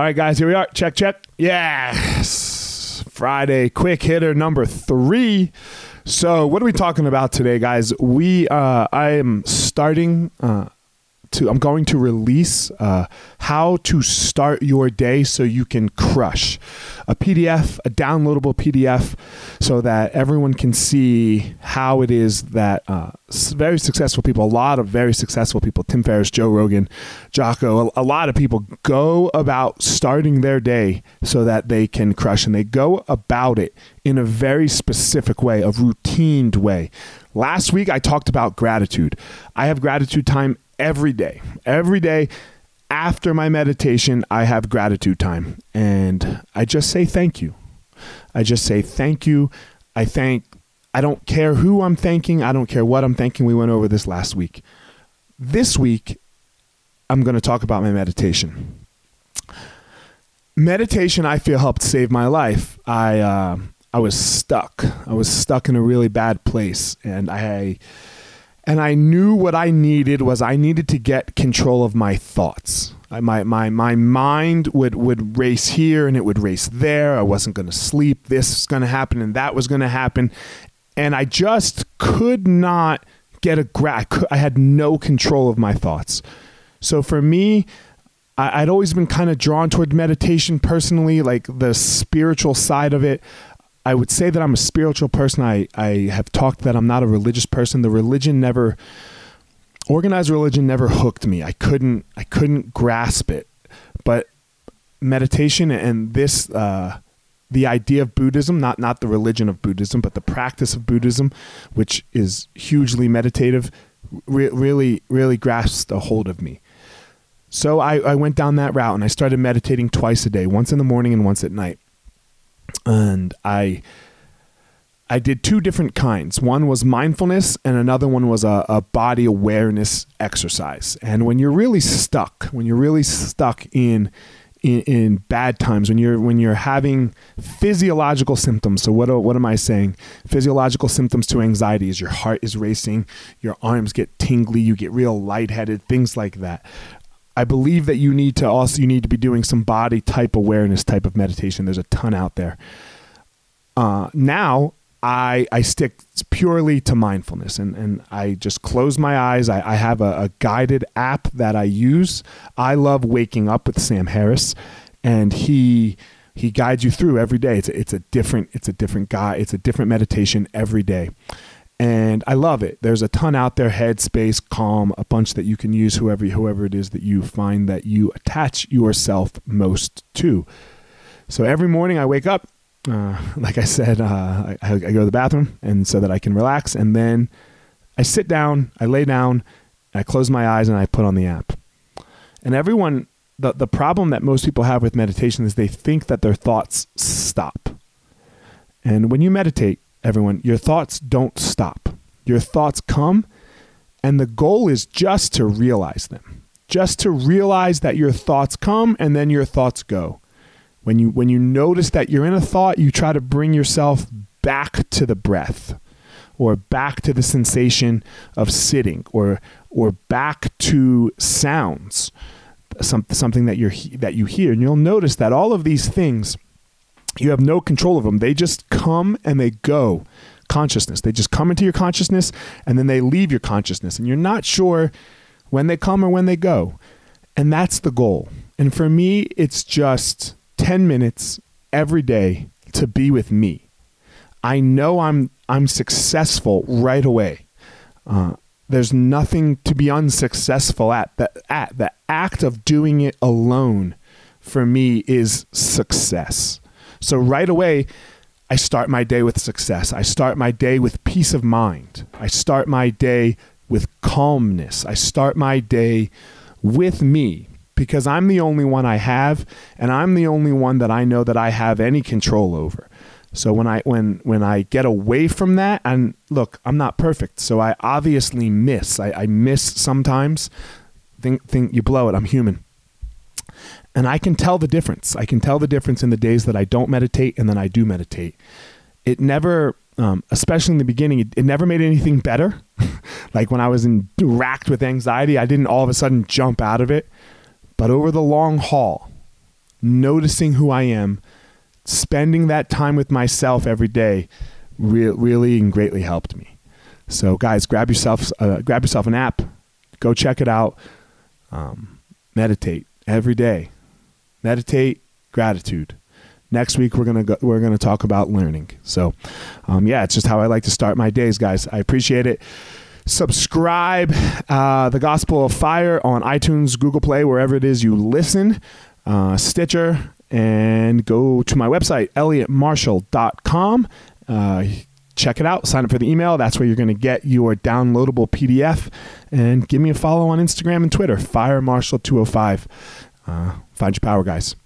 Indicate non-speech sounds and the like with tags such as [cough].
All right, guys, here we are. Check, check. Yes. Friday, quick hitter number three. So, what are we talking about today, guys? We, uh, I am starting uh, to I'm going to release uh, how to start your day so you can crush a PDF, a downloadable PDF, so that everyone can see how it is that uh, very successful people, a lot of very successful people, Tim Ferriss, Joe Rogan, Jocko, a, a lot of people go about starting their day so that they can crush, and they go about it in a very specific way, a routined way. Last week, I talked about gratitude. I have gratitude time every day. Every day after my meditation, I have gratitude time. And I just say thank you. I just say thank you. I thank, I don't care who I'm thanking. I don't care what I'm thanking. We went over this last week. This week, I'm going to talk about my meditation. Meditation, I feel, helped save my life. I, uh, I was stuck. I was stuck in a really bad place. And I, and I knew what I needed was I needed to get control of my thoughts. I, my, my, my mind would, would race here and it would race there. I wasn't going to sleep. This was going to happen and that was going to happen. And I just could not get a grasp. I had no control of my thoughts. So for me, I, I'd always been kind of drawn toward meditation personally, like the spiritual side of it. I would say that I'm a spiritual person. I, I have talked that I'm not a religious person. The religion never organized religion never hooked me. I couldn't I couldn't grasp it. But meditation and this uh, the idea of Buddhism, not not the religion of Buddhism, but the practice of Buddhism, which is hugely meditative, re- really really grasped a hold of me. So I, I went down that route and I started meditating twice a day, once in the morning and once at night and I I did two different kinds. One was mindfulness, and another one was a, a, body awareness exercise. And when you're really stuck, when you're really stuck in, in in, bad times, when you're when you're having physiological symptoms. So what what am I saying? Physiological symptoms to anxiety is your heart is racing, your arms get tingly, you get real lightheaded, things like that. I believe that you need to also you need to be doing some body type awareness type of meditation. There's a ton out there. Uh, now I I stick purely to mindfulness and, and I just close my eyes. I, I have a, a guided app that I use. I love waking up with Sam Harris, and he he guides you through every day. It's a, it's a different it's a different guy. It's a different meditation every day and I love it. There's a ton out there, Headspace, Calm, a bunch that you can use, whoever whoever it is that you find that you attach yourself most to. So every morning I wake up, uh, [laughs] like I said, uh, I, I, go to the bathroom, and so that I can relax, and then I sit down, I lay down, I close my eyes, and I put on the app. And everyone, the the problem that most people have with meditation is they think that their thoughts stop. And when you meditate, everyone, your thoughts don't stop. Your thoughts come, and the goal is just to realize them. Just to realize that your thoughts come and then your thoughts go. When you when you notice that you're in a thought, you try to bring yourself back to the breath or back to the sensation of sitting or or back to sounds some, something that you're that you hear and you'll notice that all of these things you have no control of them. They just come and they go. Consciousness. They just come into your consciousness and then they leave your consciousness. And you're not sure when they come or when they go. And that's the goal. And for me, it's just 10 minutes every day to be with me. I know I'm I'm successful right away. Uh, there's nothing to be unsuccessful at. The, at the act of doing it alone for me is success. So right away, I start my day with success. I start my day with peace of mind. I start my day with calmness. I start my day with me because I'm the only one I have and I'm the only one that I know that I have any control over. So when I when when I get away from that and look, I'm not perfect. So I obviously miss. I, I miss sometimes. Think think you blow it. I'm human. And I can tell the difference. I can tell the difference in the days that I don't meditate and then I do meditate. It never, um, especially in the beginning, it, it never made anything better. [laughs] like when I was in, racked with anxiety, I didn't all of a sudden jump out of it. But over the long haul, noticing who I am, spending that time with myself every day, re- really and greatly helped me. So, guys, grab yourself uh, grab yourself an app, go check it out. Um, meditate every day. Meditate gratitude. Next week we're gonna go, we're gonna talk about learning. So, um, yeah, it's just how I like to start my days, guys. I appreciate it. Subscribe uh, the Gospel of Fire on iTunes, Google Play, wherever it is you listen, uh, Stitcher, and go to my website elliottmarshall.com. Uh, check it out. Sign up for the email. That's where you're going to get your downloadable PDF. And give me a follow on Instagram and Twitter, Fire Marshall 205. Uh, find your power, guys.